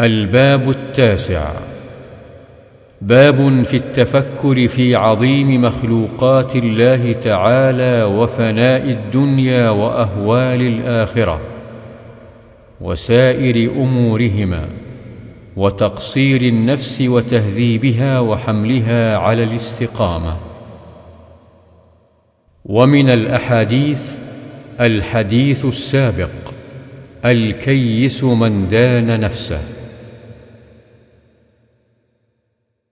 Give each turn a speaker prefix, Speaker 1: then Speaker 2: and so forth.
Speaker 1: الباب التاسع. باب في التفكر في عظيم مخلوقات الله تعالى وفناء الدنيا وأهوال الآخرة وسائر أمورهما وتقصير النفس وتهذيبها وحملها على الاستقامة. ومن الأحاديث الحديث السابق الكيس من دان نفسه.